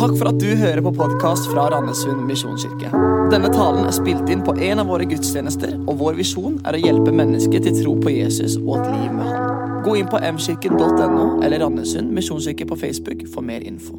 Takk for at du hører på podkast fra Randesund misjonskirke. Denne talen er spilt inn på en av våre gudstjenester, og vår visjon er å hjelpe mennesker til tro på Jesus og et liv med Han. Gå inn på mkirken.no eller Randesund misjonskirke på Facebook for mer info.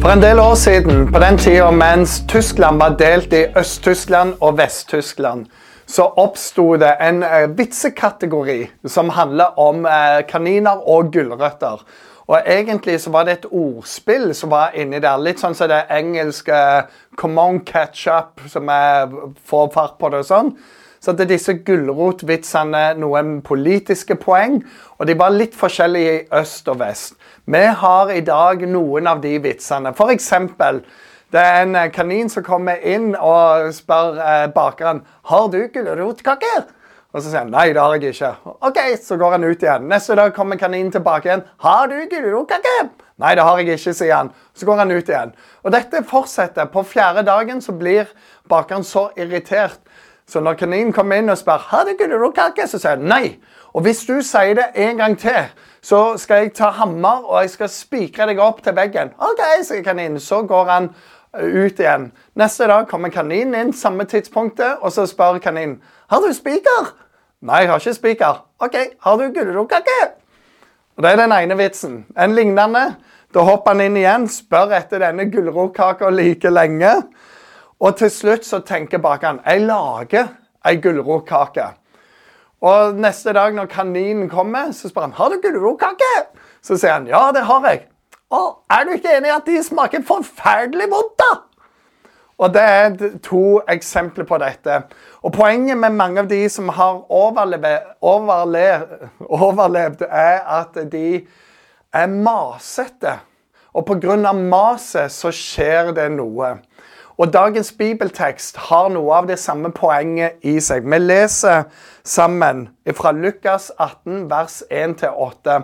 For en del år siden, på den tida mens Tyskland var delt i Øst-Tyskland og Vest-Tyskland, så oppsto det en eh, vitsekategori som handler om eh, kaniner og gulrøtter. Og egentlig så var det et ordspill som var inni der. Litt sånn som det engelske 'come on, catch up', som er får fart på det og sånn. Så er disse gulrotvitsene noen politiske poeng, og de var litt forskjellige i øst og vest. Vi har i dag noen av de vitsene. For eksempel, det er en kanin som kommer inn og spør eh, bakeren har du gulrotkaker. Og så sier han nei, det har jeg ikke. OK, så går han ut igjen. Neste dag kommer kaninen tilbake igjen. Har du gulrotkake? Nei, det har jeg ikke, sier han. Så går han ut igjen. Og dette fortsetter. På fjerde dagen så blir bakeren så irritert. Så når kaninen kommer inn og spør har du gulrotkake, så sier han nei. Og hvis du sier det en gang til, så skal jeg ta hammer og jeg skal spikre deg opp til veggen. OK, sier kaninen. Så går han ut igjen. Neste dag kommer kaninen inn samme tidspunktet, og så spør kaninen har du spiker. Nei, jeg har ikke spiker. OK, har du gulrotkake? Det er den ene vitsen. En lignende. Da hopper han inn igjen, spør etter denne gulrotkaka like lenge. Og til slutt så tenker bakeren jeg lager ei gulrotkake. Og neste dag når kaninen kommer, så spør han har du gulrotkake. Så sier han ja, det har jeg. Å, er du ikke enig i at de smaker forferdelig vondt, da? Og Det er to eksempler på dette. Og Poenget med mange av de som har overlevd, overlevd er at de er masete. Og pga. maset så skjer det noe. Og Dagens bibeltekst har noe av det samme poenget i seg. Vi leser sammen fra Lukas 18, vers 1-8.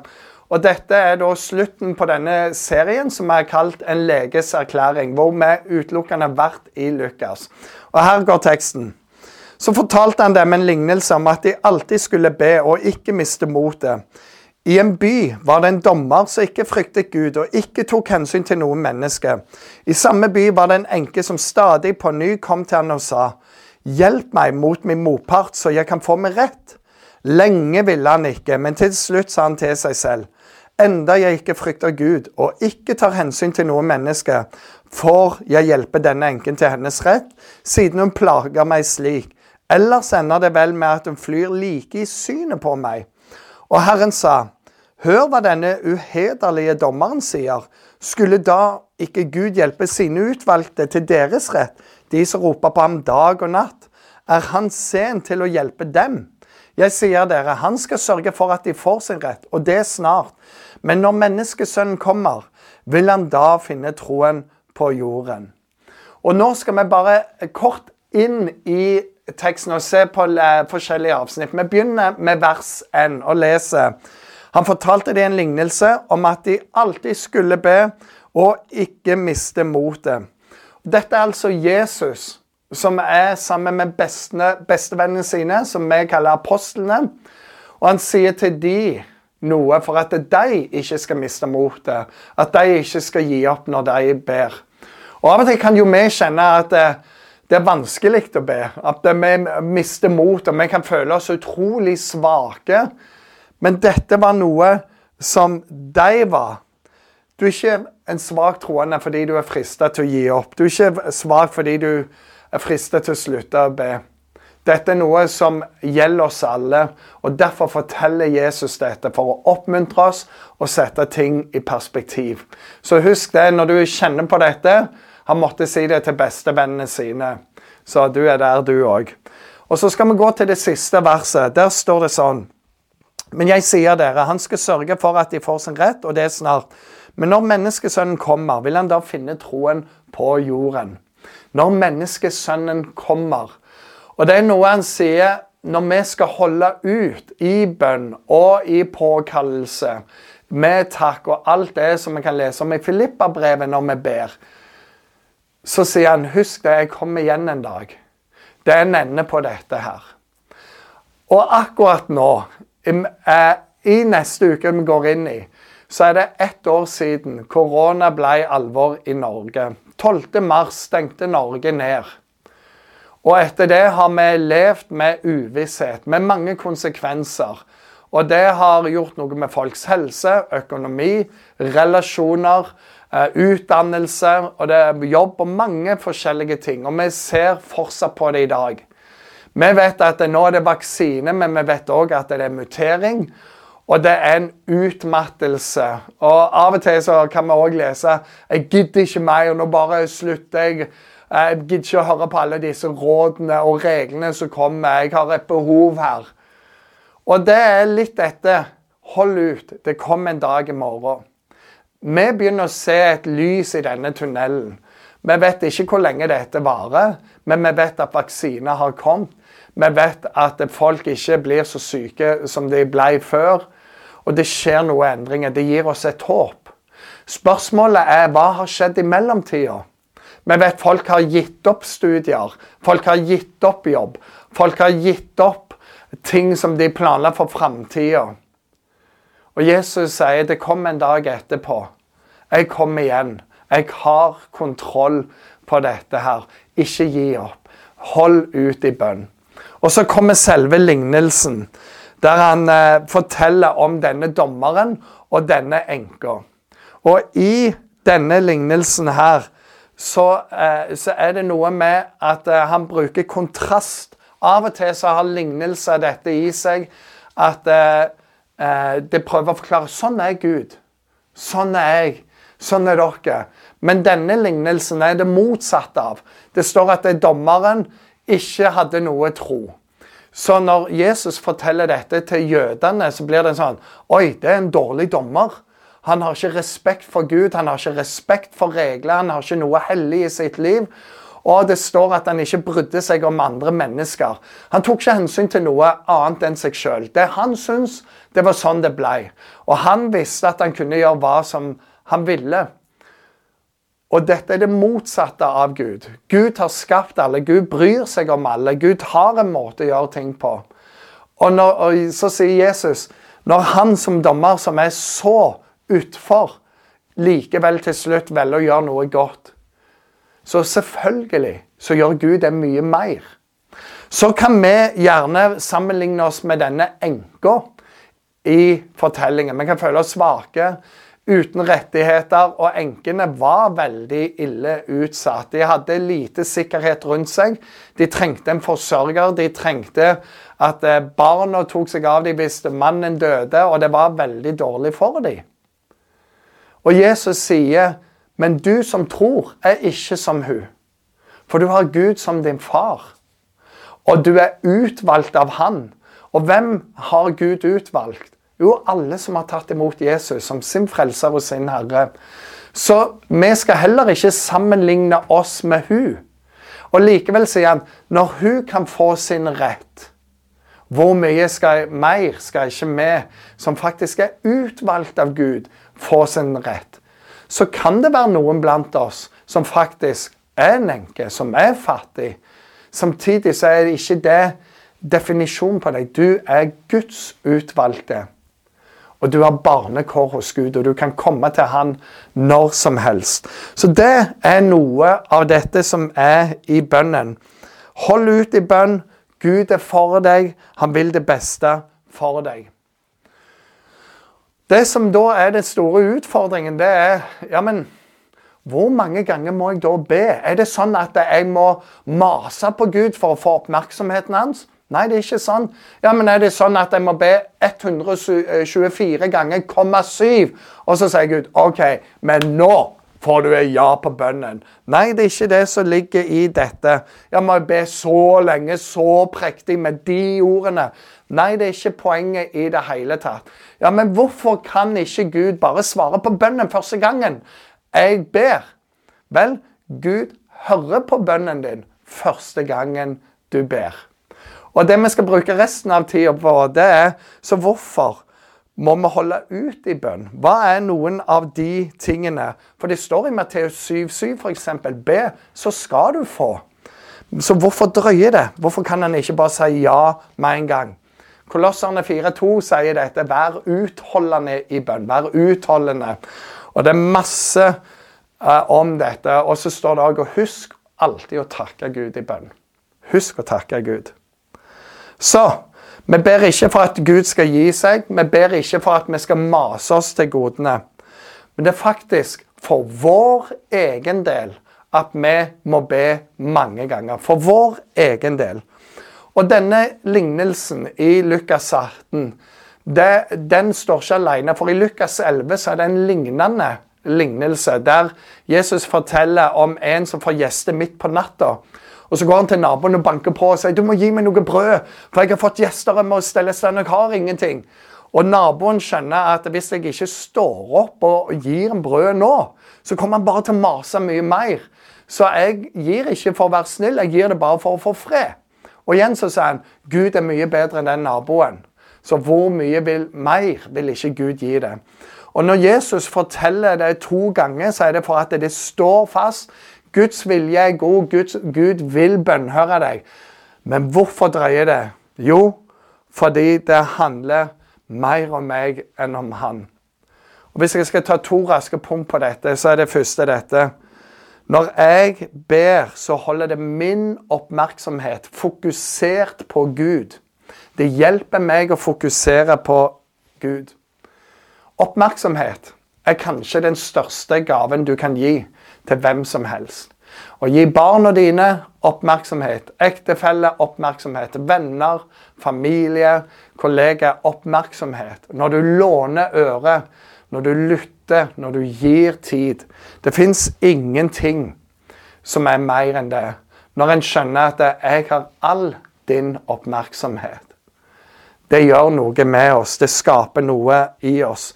Og Dette er da slutten på denne serien som er kalt En leges erklæring, hvor vi utelukkende har vært i Lukas. Og Her går teksten. Så fortalte han dem en lignelse om at de alltid skulle be og ikke miste motet. I en by var det en dommer som ikke fryktet Gud og ikke tok hensyn til noe menneske. I samme by var det en enke som stadig på ny kom til han og sa, Hjelp meg mot min motpart, så jeg kan få meg rett. Lenge ville han ikke, men til slutt sa han til seg selv, enda jeg ikke frykter Gud og ikke tar hensyn til noe menneske, får jeg hjelpe denne enken til hennes rett, siden hun plager meg slik. Ellers ender det vel med at hun flyr like i synet på meg. Og Herren sa, hør hva denne uhederlige dommeren sier. Skulle da ikke Gud hjelpe sine utvalgte til deres rett, de som roper på ham dag og natt? Er han sen til å hjelpe dem? Jeg sier dere, han skal sørge for at de får sin rett, og det snart. Men når menneskesønnen kommer, vil han da finne troen på jorden. Og nå skal vi bare kort inn i teksten og se på forskjellige avsnitt. Vi begynner med vers 1 og leser. Han fortalte dem en lignelse om at de alltid skulle be og ikke miste motet. Dette er altså Jesus som er sammen med bestevennene sine, som vi kaller apostlene. Og han sier til de noe for at de ikke skal miste motet. At de ikke skal gi opp når de ber. Og Av og til kan jo vi kjenne at det, det er vanskelig å be. At vi mister mot, og vi kan føle oss utrolig svake. Men dette var noe som de var. Du er ikke en svak troende fordi du er frista til å gi opp. Du er ikke svak fordi du er fristet til å slutte å be. Dette er noe som gjelder oss alle, og derfor forteller Jesus dette for å oppmuntre oss og sette ting i perspektiv. Så husk det når du kjenner på dette. Han måtte si det til bestevennene sine. Så du er der, du òg. Og så skal vi gå til det siste verset. Der står det sånn. Men jeg sier dere, han skal sørge for at de får sin rett, og det er snart. Men når menneskesønnen kommer, vil han da finne troen på jorden når menneskesønnen kommer. Og det er noe han sier når vi skal holde ut i bønn og i påkallelse, med takk og alt det som vi kan lese om i Filippa-brevet når vi ber, så sier han husk det, jeg kommer igjen en dag. Det er en ende på dette her. Og akkurat nå, i neste uke vi går inn i, så er det ett år siden korona ble alvor i Norge. 12. mars stengte Norge ned. Og etter det har vi levd med uvisshet, med mange konsekvenser. Og det har gjort noe med folks helse, økonomi, relasjoner, eh, utdannelse og det er jobb og mange forskjellige ting. Og vi ser fortsatt på det i dag. Vi vet at nå er det vaksine, men vi vet òg at det er mutering. Og det er en utmattelse. Og Av og til så kan vi òg lese 'Jeg gidder ikke mer, nå bare slutter jeg'. Jeg gidder ikke å høre på alle disse rådene og reglene som kommer. Jeg har et behov her. Og det er litt dette. Hold ut. Det kommer en dag i morgen. Vi begynner å se et lys i denne tunnelen. Vi vet ikke hvor lenge dette varer, men vi vet at vaksiner har kommet. Vi vet at folk ikke blir så syke som de ble før. Og det skjer noen endringer. Det gir oss et håp. Spørsmålet er hva har skjedd i mellomtida? Vi vet folk har gitt opp studier. Folk har gitt opp jobb. Folk har gitt opp ting som de planla for framtida. Og Jesus sier det kommer en dag etterpå. Jeg kommer igjen. Jeg har kontroll på dette her. Ikke gi opp. Hold ut i bønn. Og så kommer selve lignelsen, der han eh, forteller om denne dommeren og denne enka. Og i denne lignelsen her så, eh, så, er det noe med at eh, han bruker kontrast. Av og til så har lignelser dette i seg at eh, eh, det prøver å forklare sånn er Gud. Sånn er jeg. Sånn er dere. Men denne lignelsen er det motsatte av. Det står at dommeren ikke hadde noe tro. Så når Jesus forteller dette til jødene, så blir det sånn Oi, det er en dårlig dommer. Han har ikke respekt for Gud, han har ikke respekt for regler, han har ikke noe hellig i sitt liv. Og det står at han ikke brydde seg om andre mennesker. Han tok ikke hensyn til noe annet enn seg sjøl. Det han syntes, det var sånn det blei. Og han visste at han kunne gjøre hva som han ville. Og dette er det motsatte av Gud. Gud har skapt alle. Gud bryr seg om alle. Gud har en måte å gjøre ting på. Og, når, og så sier Jesus når han som dommer, som er så utfor, likevel til slutt velger å gjøre noe godt, så selvfølgelig så gjør Gud det mye mer. Så kan vi gjerne sammenligne oss med denne enka i fortellingen. Vi kan føle oss svake uten rettigheter, og enkene var veldig ille utsatt. De hadde lite sikkerhet rundt seg. De trengte en forsørger. De trengte at eh, barna tok seg av dem hvis mannen døde, og det var veldig dårlig for dem. Og Jesus sier, 'Men du som tror, er ikke som hun.' For du har Gud som din far, og du er utvalgt av Han. Og hvem har Gud utvalgt? Jo, alle som har tatt imot Jesus som sin frelser og sin herre. Så vi skal heller ikke sammenligne oss med hun. Og likevel sier han når hun kan få sin rett, hvor mye skal, mer skal ikke vi, som faktisk er utvalgt av Gud, få sin rett? Så kan det være noen blant oss som faktisk er en enke, som er fattig. Samtidig så er det ikke det definisjonen på deg. Du er Guds utvalgte. Og du har barnekår hos Gud, og du kan komme til Han når som helst. Så det er noe av dette som er i bønnen. Hold ut i bønn. Gud er for deg. Han vil det beste for deg. Det som da er den store utfordringen, det er ja, men hvor mange ganger må jeg da be? Er det sånn at jeg må mase på Gud for å få oppmerksomheten hans? Nei, det er ikke sånn. Ja, men Er det sånn at jeg må be 124 ganger, 7? Og så sier Gud OK, men nå får du et ja på bønnen. Nei, det er ikke det som ligger i dette. Jeg må be så lenge, så prektig med de ordene. Nei, det er ikke poenget i det hele tatt. Ja, Men hvorfor kan ikke Gud bare svare på bønnen første gangen jeg ber? Vel, Gud hører på bønnen din første gangen du ber. Og det vi skal bruke resten av tida på, det er så hvorfor må vi holde ut i bønn? Hva er noen av de tingene? For det står i Matteus 7,7 f.eks.: Be, så skal du få. Så hvorfor drøye det? Hvorfor kan han ikke bare si ja med en gang? Kolosserne 4,2 sier dette. Vær utholdende i bønn. Vær utholdende. Og det er masse uh, om dette. Og så står det òg husk alltid å takke Gud i bønn. Husk å takke Gud. Så vi ber ikke for at Gud skal gi seg. Vi ber ikke for at vi skal mase oss til godene. Men det er faktisk for vår egen del at vi må be mange ganger. For vår egen del. Og denne lignelsen i Lukas 18 det, den står ikke alene. For i Lukas 11 så er det en lignende lignelse der Jesus forteller om en som får gjester midt på natta. Og Så går han til naboen og banker på og sier du må gi meg noe brød, for jeg har fått gjester jeg må stelle og jeg har ingenting. Og naboen skjønner at hvis jeg ikke står opp og gir en brød nå, så kommer han bare til å mase mye mer. Så jeg gir ikke for å være snill, jeg gir det bare for å få fred. Og igjen så sier han Gud er mye bedre enn den naboen. Så hvor mye vil, mer vil ikke Gud gi det? Og Når Jesus forteller det to ganger, så er det for at det står fast. Guds vilje er god. Guds, Gud vil bønnhøre deg. Men hvorfor dreier det? Jo, fordi det handler mer om meg enn om han. Og Hvis jeg skal ta to raske punkt på dette, så er det første dette. Når jeg ber, så holder det min oppmerksomhet fokusert på Gud. Det hjelper meg å fokusere på Gud. Oppmerksomhet er kanskje den største gaven du kan gi til hvem som helst. Å gi barna dine oppmerksomhet, ektefelle oppmerksomhet, venner, familie, kollegaer oppmerksomhet. Når du låner øre, når du lytter, når du gir tid. Det fins ingenting som er mer enn det. Når en skjønner at 'jeg har all din oppmerksomhet'. Det gjør noe med oss. Det skaper noe i oss.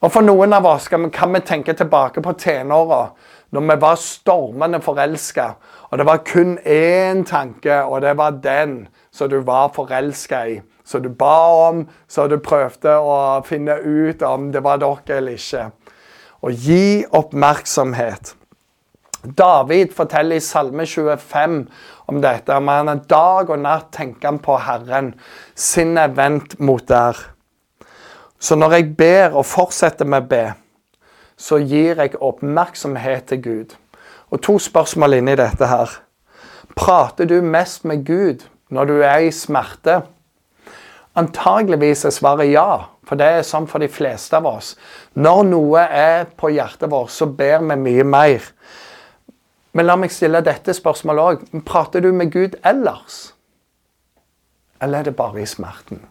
Og For noen av oss kan vi tenke tilbake på tenåra når vi var stormende forelska, og det var kun én tanke, og det var den som du var forelska i. som du ba om, så du prøvde å finne ut om det var dere eller ikke. Og gi oppmerksomhet. David forteller i Salme 25 om dette. om han Dag og natt tenker han på Herren. Sinnet vendt mot der. Så når jeg ber og fortsetter med å be, så gir jeg oppmerksomhet til Gud. Og to spørsmål inni dette her. Prater du mest med Gud når du er i smerte? Antageligvis er svaret ja, for det er sånn for de fleste av oss. Når noe er på hjertet vårt, så ber vi mye mer. Men la meg stille dette spørsmålet òg. Prater du med Gud ellers? Eller er det bare i smerten?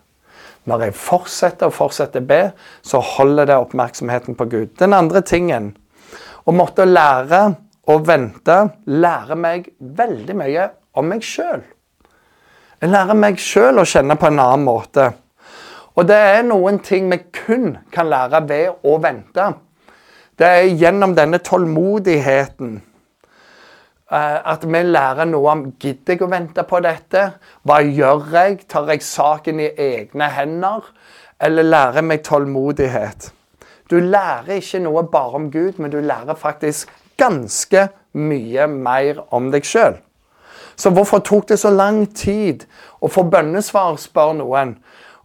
Når jeg fortsetter og fortsetter å be, så holder det oppmerksomheten på Gud. Den andre tingen å måtte lære å vente lærer meg veldig mye om meg sjøl. Jeg lærer meg sjøl å kjenne på en annen måte. Og det er noen ting vi kun kan lære ved å vente. Det er gjennom denne tålmodigheten at vi lærer noe om gidder jeg å vente på dette? Hva gjør jeg? Tar jeg saken i egne hender? Eller lærer meg tålmodighet? Du lærer ikke noe bare om Gud, men du lærer faktisk ganske mye mer om deg sjøl. Så hvorfor tok det så lang tid å få bønnesvar, spør noen.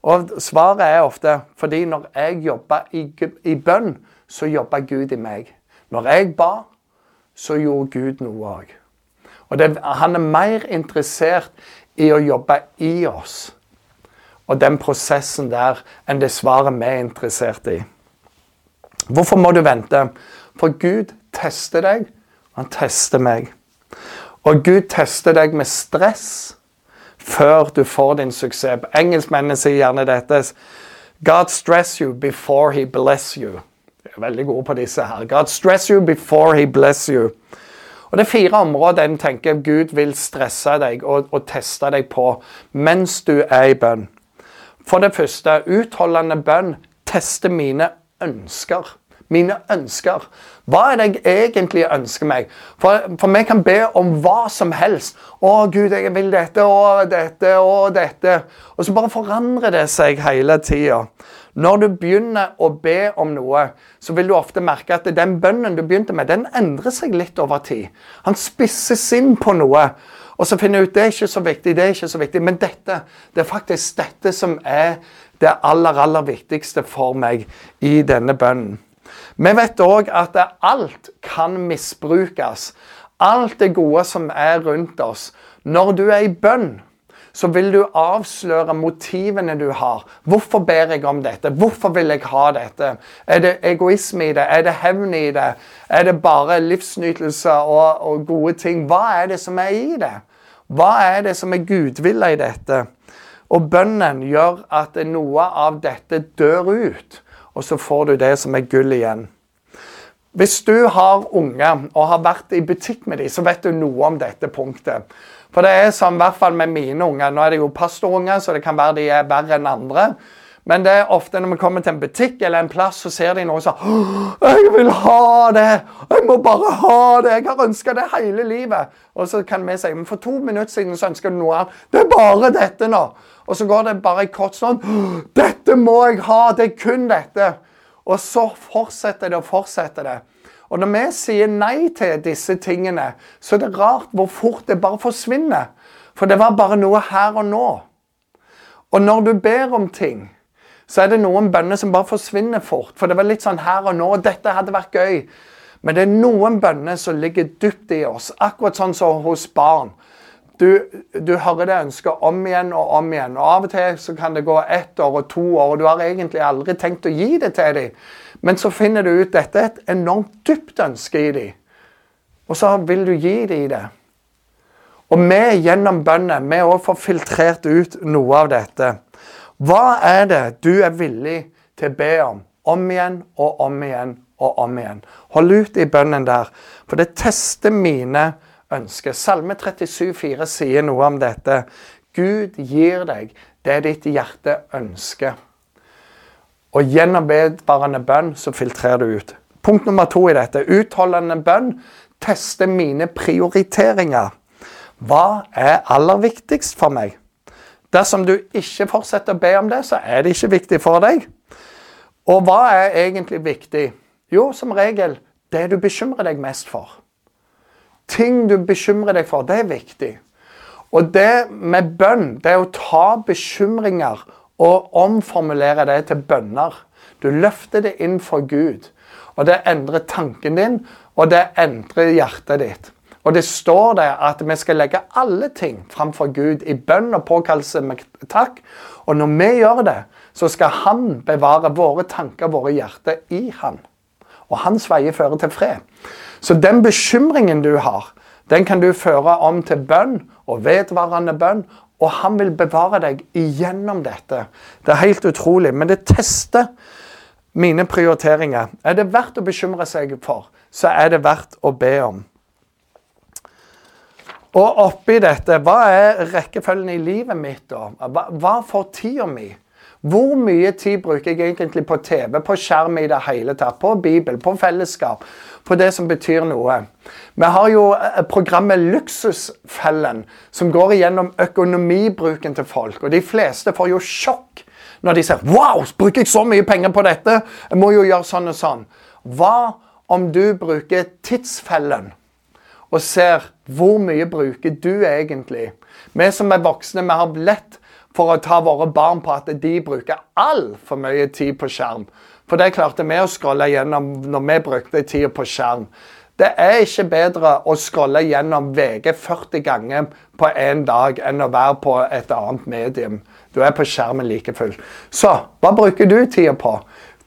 Og svaret er ofte fordi når jeg jobba i, i bønn, så jobba Gud i meg. Når jeg ba, så gjorde Gud noe òg. Og det, han er mer interessert i å jobbe i oss og den prosessen der enn det svaret vi er interessert i. Hvorfor må du vente? For Gud tester deg. og Han tester meg. Og Gud tester deg med stress før du får din suksess. Engelskmennene sier gjerne dette. God stress you before he bless you. Veldig gode på disse her. God stress you before he bless you. Og Det er fire områder en tenker Gud vil stresse deg og, og teste deg på mens du er i bønn. For det første, utholdende bønn tester mine ønsker. Mine ønsker. Hva er det jeg egentlig ønsker meg? For, for vi kan be om hva som helst. 'Å, Gud, jeg vil dette og dette og dette.' Og så bare forandrer det seg hele tida. Når du begynner å be om noe, så vil du ofte merke at den bønnen du begynte med, den endrer seg litt over tid. Han spisser inn på noe. Og så finner jeg ut det er ikke så viktig, det er ikke så viktig. Men dette, det er faktisk dette som er det aller, aller viktigste for meg i denne bønnen. Vi vet òg at alt kan misbrukes. Alt det gode som er rundt oss. Når du er i bønn, så vil du avsløre motivene du har. Hvorfor ber jeg om dette? Hvorfor vil jeg ha dette? Er det egoisme i det? Er det hevn i det? Er det bare livsnytelse og, og gode ting? Hva er det som er i det? Hva er det som er gudvilla i dette? Og bønnen gjør at noe av dette dør ut, og så får du det som er gull igjen. Hvis du har unge og har vært i butikk med dem, så vet du noe om dette punktet. For det er som i hvert fall med mine unger. Nå er det jo pastorunger, så det kan være de er verre enn andre. Men det er ofte når vi kommer til en butikk eller en plass, så ser de noe sånn 'Jeg vil ha det! Jeg må bare ha det! Jeg har ønska det hele livet!' Og så kan vi si men for to minutter siden så ønska du noe annet. Det er bare dette nå! Og så går det bare i kort sånn 'Dette må jeg ha! Det er kun dette!' Og så fortsetter det og fortsetter det. Og når vi sier nei til disse tingene, så er det rart hvor fort det bare forsvinner. For det var bare noe her og nå. Og når du ber om ting, så er det noen bønner som bare forsvinner fort. For det var litt sånn her og nå. Dette hadde vært gøy. Men det er noen bønner som ligger dypt i oss, akkurat sånn som hos barn. Du, du, hører det ønsket om igjen og om igjen. og Av og til så kan det gå ett år og to år, og du har egentlig aldri tenkt å gi det til dem. Men så finner du ut dette er et enormt dypt ønske i dem. Og så vil du gi dem det. Og vi gjennom bønnen vi òg får filtrert ut noe av dette. Hva er det du er villig til å be om? Om igjen og om igjen og om igjen. Hold ut i bønnen der, for det tester mine ønsker. Salme 37, 37,4 sier noe om dette. Gud gir deg det ditt hjerte ønsker. Og gjennom vedvarende bønn så filtrerer du ut. Punkt nummer to i dette. Utholdende bønn tester mine prioriteringer. Hva er aller viktigst for meg? Dersom du ikke fortsetter å be om det, så er det ikke viktig for deg. Og hva er egentlig viktig? Jo, som regel det du bekymrer deg mest for. Ting du bekymrer deg for, det er viktig. Og det med bønn, det er å ta bekymringer og omformulere det til bønner. Du løfter det inn for Gud. Og det endrer tanken din, og det endrer hjertet ditt. Og det står der at vi skal legge alle ting framfor Gud i bønn og påkallelse med takk. Og når vi gjør det, så skal Han bevare våre tanker, våre hjerter, i Han. Og hans veier fører til fred. Så den bekymringen du har, den kan du føre om til bønn og vedvarende bønn og han vil bevare deg igjennom dette. Det er helt utrolig. Men det tester mine prioriteringer. Er det verdt å bekymre seg for, så er det verdt å be om. Og oppi dette, hva er rekkefølgen i livet mitt, da? Hva, hva får tida mi? Hvor mye tid bruker jeg egentlig på TV, på skjerm i det hele tatt, på Bibel, på fellesskap, på det som betyr noe? Vi har jo eh, programmet Luksusfellen, som går igjennom økonomibruken til folk. Og de fleste får jo sjokk når de ser 'Wow, bruker jeg så mye penger på dette?' Jeg må jo gjøre sånn og sånn. Hva om du bruker tidsfellen og ser hvor mye bruker du egentlig? Vi som er voksne, vi har lett for å ta våre barn på at de bruker altfor mye tid på skjerm. For det klarte vi å scrolle gjennom når vi brukte tida på skjerm. Det er ikke bedre å scrolle gjennom VG 40 ganger på én dag enn å være på et annet medium. Du er på skjermen like fullt. Så hva bruker du tida på?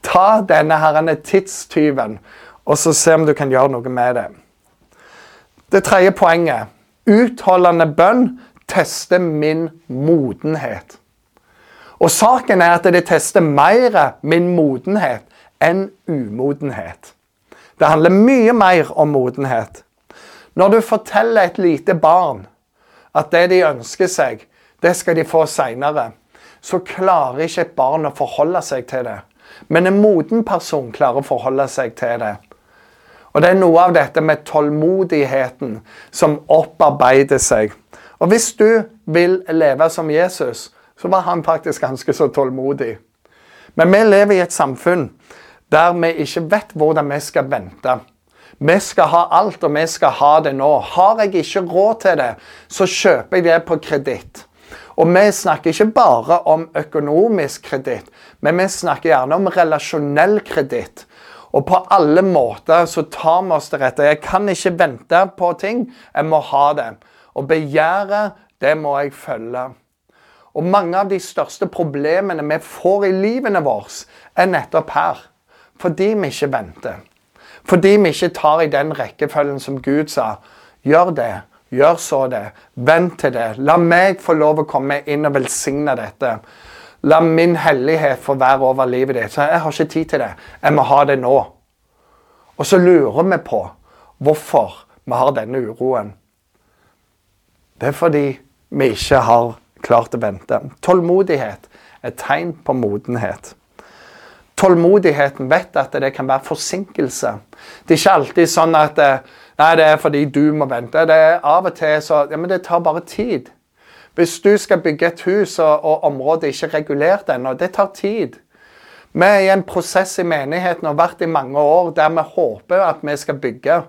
Ta denne herrene tidstyven, og så se om du kan gjøre noe med det. Det tredje poenget. Utholdende bønn tester min modenhet. Og saken er at det tester mer min modenhet enn umodenhet. Det handler mye mer om modenhet. Når du forteller et lite barn at det de ønsker seg, det skal de få seinere, så klarer ikke et barn å forholde seg til det. Men en moden person klarer å forholde seg til det. Og det er noe av dette med tålmodigheten som opparbeider seg. Og hvis du vil leve som Jesus, så var han faktisk ganske så tålmodig. Men vi lever i et samfunn der vi ikke vet hvordan vi skal vente. Vi skal ha alt, og vi skal ha det nå. Har jeg ikke råd til det, så kjøper jeg det på kreditt. Og vi snakker ikke bare om økonomisk kreditt, men vi snakker gjerne om relasjonell kreditt. Og på alle måter så tar vi oss til rette. Jeg kan ikke vente på ting. Jeg må ha det. Og begjæret, det må jeg følge. Og mange av de største problemene vi får i livene våre, er nettopp her. Fordi vi ikke venter. Fordi vi ikke tar i den rekkefølgen som Gud sa. Gjør det. Gjør så det. Vent til det. La meg få lov å komme inn og velsigne dette. La min hellighet få være over livet ditt. Så jeg har ikke tid til det. Jeg må ha det nå. Og så lurer vi på hvorfor vi har denne uroen. Det er fordi vi ikke har klart å vente. Tålmodighet er tegn på modenhet. Tålmodigheten vet at det kan være forsinkelse. Det er ikke alltid sånn at nei, det er fordi du må vente. Det er Av og til så ja, men det tar bare tid. Hvis du skal bygge et hus, og, og området ikke er regulert ennå, det tar tid. Vi er i en prosess i menigheten og har vært i mange år der vi håper at vi skal bygge.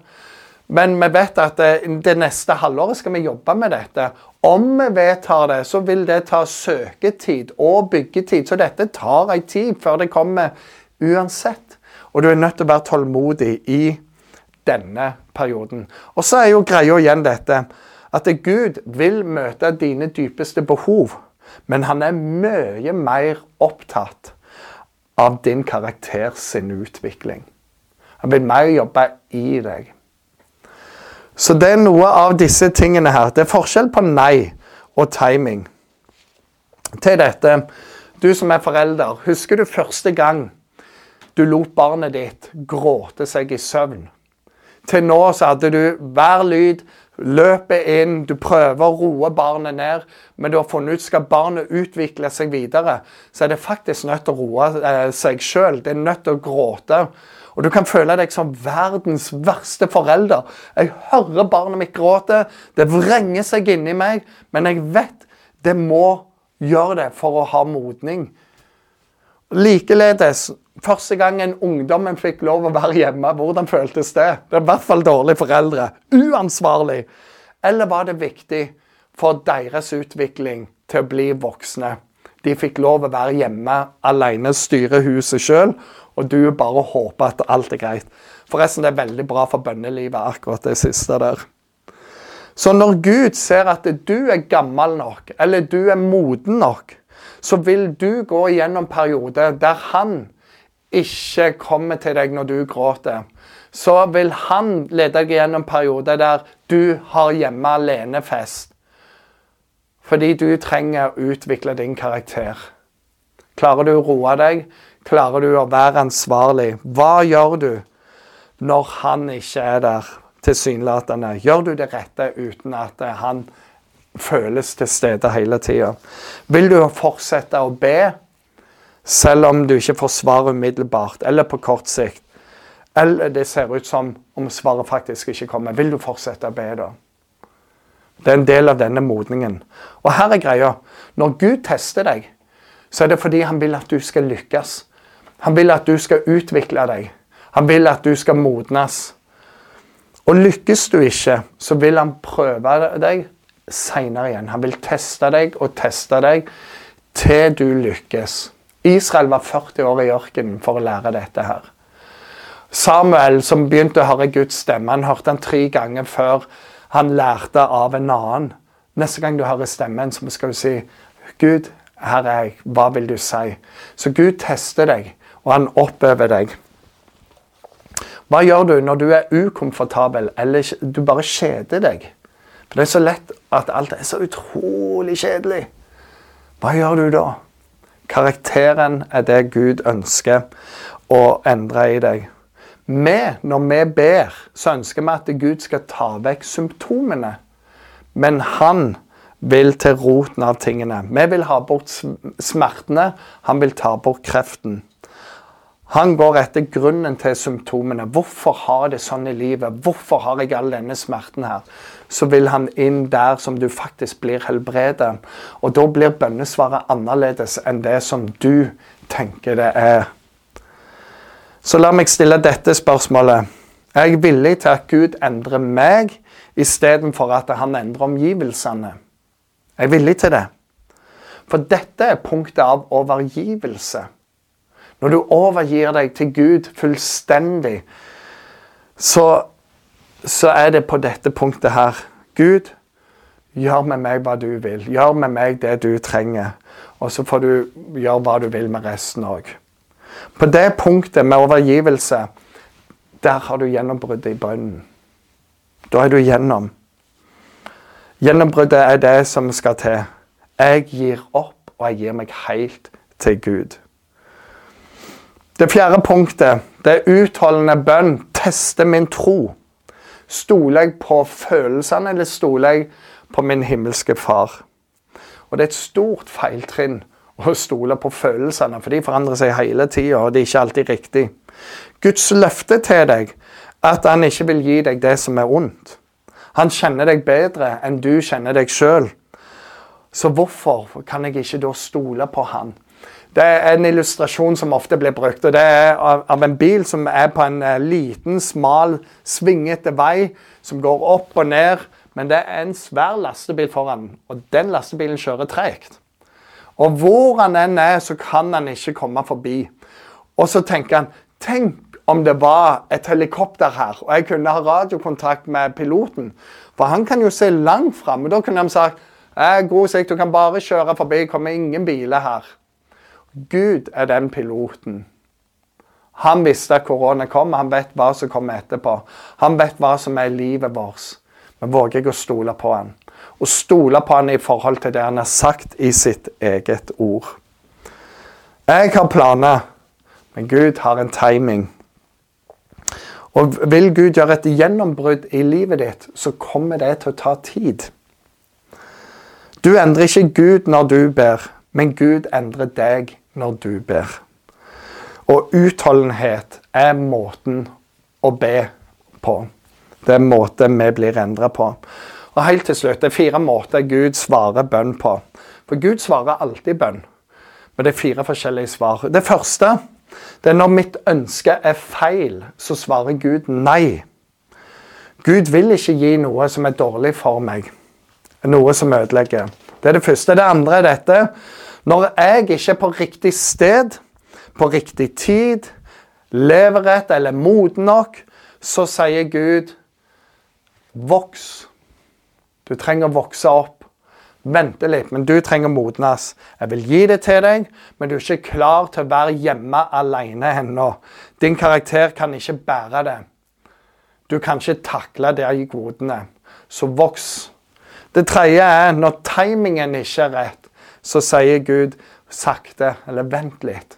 Men vi vet at det, det neste halvåret skal vi jobbe med dette. Om vi vedtar det, så vil det ta søketid og byggetid. Så dette tar en tid før det kommer uansett. Og du er nødt til å være tålmodig i denne perioden. Og så er jo greia igjen dette at Gud vil møte dine dypeste behov, men han er mye mer opptatt av din karakter sin utvikling. Han vil mer jobbe i deg. Så det er noe av disse tingene her. Det er forskjell på nei og timing. Til dette, du som er forelder, husker du første gang du lot barnet ditt gråte seg i søvn? Til nå så hadde du hver lyd løpet inn, du prøver å roe barnet ned, men du har funnet ut skal barnet utvikle seg videre, så er det faktisk nødt til å roe eh, seg sjøl. Det er nødt til å gråte. Og du kan føle deg som verdens verste forelder. Jeg hører barnet mitt gråte, det vrenger seg inni meg, men jeg vet det må gjøre det for å ha modning. Likeledes Første gang en ungdommen fikk lov å være hjemme, hvordan føltes det? Det er i hvert fall dårlige foreldre. Uansvarlig. Eller var det viktig for deres utvikling til å bli voksne? De fikk lov å være hjemme alene, styre huset sjøl, og du bare håper at alt er greit. Forresten, det er veldig bra for bønnelivet, akkurat det siste der. Så når Gud ser at du er gammel nok, eller du er moden nok, så vil du gå gjennom perioder der han ikke kommer til deg når du gråter, så vil han lede deg gjennom perioder der du har hjemme alene-fest. Fordi du trenger å utvikle din karakter. Klarer du å roe deg? Klarer du å være ansvarlig? Hva gjør du når han ikke er der tilsynelatende? Gjør du det rette uten at han føles til stede hele tida? Vil du fortsette å be? Selv om du ikke får svar umiddelbart eller på kort sikt. Eller det ser ut som om svaret faktisk ikke kommer. Vil du fortsette å be da? Det er en del av denne modningen. Og her er greia. Når Gud tester deg, så er det fordi han vil at du skal lykkes. Han vil at du skal utvikle deg. Han vil at du skal modnes. Og lykkes du ikke, så vil han prøve deg seinere igjen. Han vil teste deg og teste deg til du lykkes. Israel var 40 år i ørkenen for å lære dette her. Samuel, som begynte å høre Guds stemme, han hørte han tre ganger før han lærte av en annen. Neste gang du hører stemmen, så skal du si Gud, her er jeg. Hva vil du si? Så Gud tester deg, og han oppøver deg. Hva gjør du når du er ukomfortabel eller du bare kjeder deg? For det er så lett at alt er så utrolig kjedelig. Hva gjør du da? Karakteren er det Gud ønsker å endre i deg. Vi, når vi ber, så ønsker vi at Gud skal ta vekk symptomene. Men han vil til roten av tingene. Vi vil ha bort smertene. Han vil ta bort kreften. Han går etter grunnen til symptomene. Hvorfor har det sånn i livet? Hvorfor har jeg all denne smerten her? Så vil han inn der som du faktisk blir helbredet. Og da blir bønnesvaret annerledes enn det som du tenker det er. Så la meg stille dette spørsmålet. Er jeg villig til at Gud endrer meg istedenfor at han endrer omgivelsene? Er jeg villig til det? For dette er punktet av overgivelse. Når du overgir deg til Gud fullstendig, så, så er det på dette punktet her. Gud, gjør med meg hva du vil. Gjør med meg det du trenger. Og så får du gjøre hva du vil med resten òg. På det punktet med overgivelse, der har du gjennombruddet i bønnen. Da er du gjennom. Gjennombruddet er det som skal til. Jeg gir opp, og jeg gir meg helt til Gud. Det fjerde punktet det utholdende bønn. Teste min tro. Stoler jeg på følelsene, eller stoler jeg på min himmelske far? Og det er et stort feiltrinn å stole på følelsene, for de forandrer seg hele tida, og det er ikke alltid riktig. Guds løfte til deg at han ikke vil gi deg det som er ondt. Han kjenner deg bedre enn du kjenner deg sjøl. Så hvorfor kan jeg ikke da stole på han? Det er en illustrasjon som ofte blir brukt. og Det er av en bil som er på en eh, liten, smal, svingete vei som går opp og ned. Men det er en svær lastebil foran, og den lastebilen kjører tregt. Og hvor han enn er, så kan han ikke komme forbi. Og så tenker han Tenk om det var et helikopter her, og jeg kunne ha radiokontakt med piloten. For han kan jo se langt fram. Da kunne han sagt God sikt, du kan bare kjøre forbi, det kommer ingen biler her. Gud er den piloten. Han visste at korona kom, han vet hva som kommer etterpå. Han vet hva som er livet vårt. Men våger jeg å stole på han? Og stole på han i forhold til det han har sagt i sitt eget ord. Jeg har planer, men Gud har en timing. Og vil Gud gjøre et gjennombrudd i livet ditt, så kommer det til å ta tid. Du endrer ikke Gud når du ber, men Gud endrer deg når du ber. Og utholdenhet er måten å be på. Det er måten vi blir endra på. Og helt til slutt, Det er fire måter Gud svarer bønn på. For Gud svarer alltid bønn. Men det er fire forskjellige svar. Det første det er når mitt ønske er feil, så svarer Gud nei. Gud vil ikke gi noe som er dårlig for meg. Noe som ødelegger. Det er det første. Det andre er dette. Når jeg ikke er på riktig sted, på riktig tid, lever rett eller moden nok, så sier Gud voks. Du trenger å vokse opp. Vente litt, men du trenger å modnes. Jeg vil gi det til deg, men du er ikke klar til å være hjemme alene ennå. Din karakter kan ikke bære det. Du kan ikke takle det i godene. Så voks. Det tredje er når timingen ikke er rett så sier Gud sakte, eller vent litt.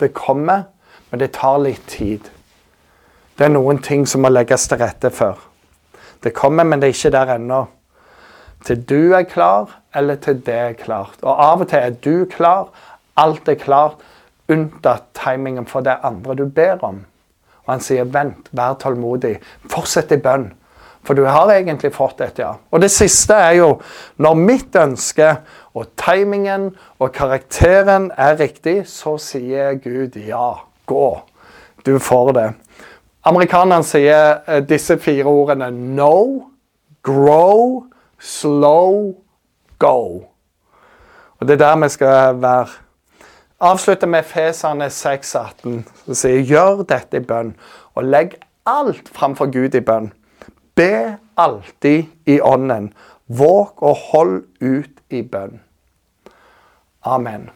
Det kommer, men det tar litt tid. Det er noen ting som må legges til rette for. Det kommer, men det er ikke der ennå. Til du er klar, eller til det er klart. Og av og til er du klar, alt er klart, unntatt timingen for det andre du ber om. Og han sier, vent, vær tålmodig, fortsett i bønn. For du har egentlig fått et ja. Og det siste er jo når mitt ønske og timingen og karakteren er riktig, så sier Gud ja. Gå. Du får det. Amerikanerne sier eh, disse fire ordene no, grow, slow, go. Og det er der vi skal være. Avslutte med Fesane 6,18, som sier gjør dette i bønn, og legg alt framfor Gud i bønn. Be alltid i ånden. Våg og hold ut i bønn. Amen.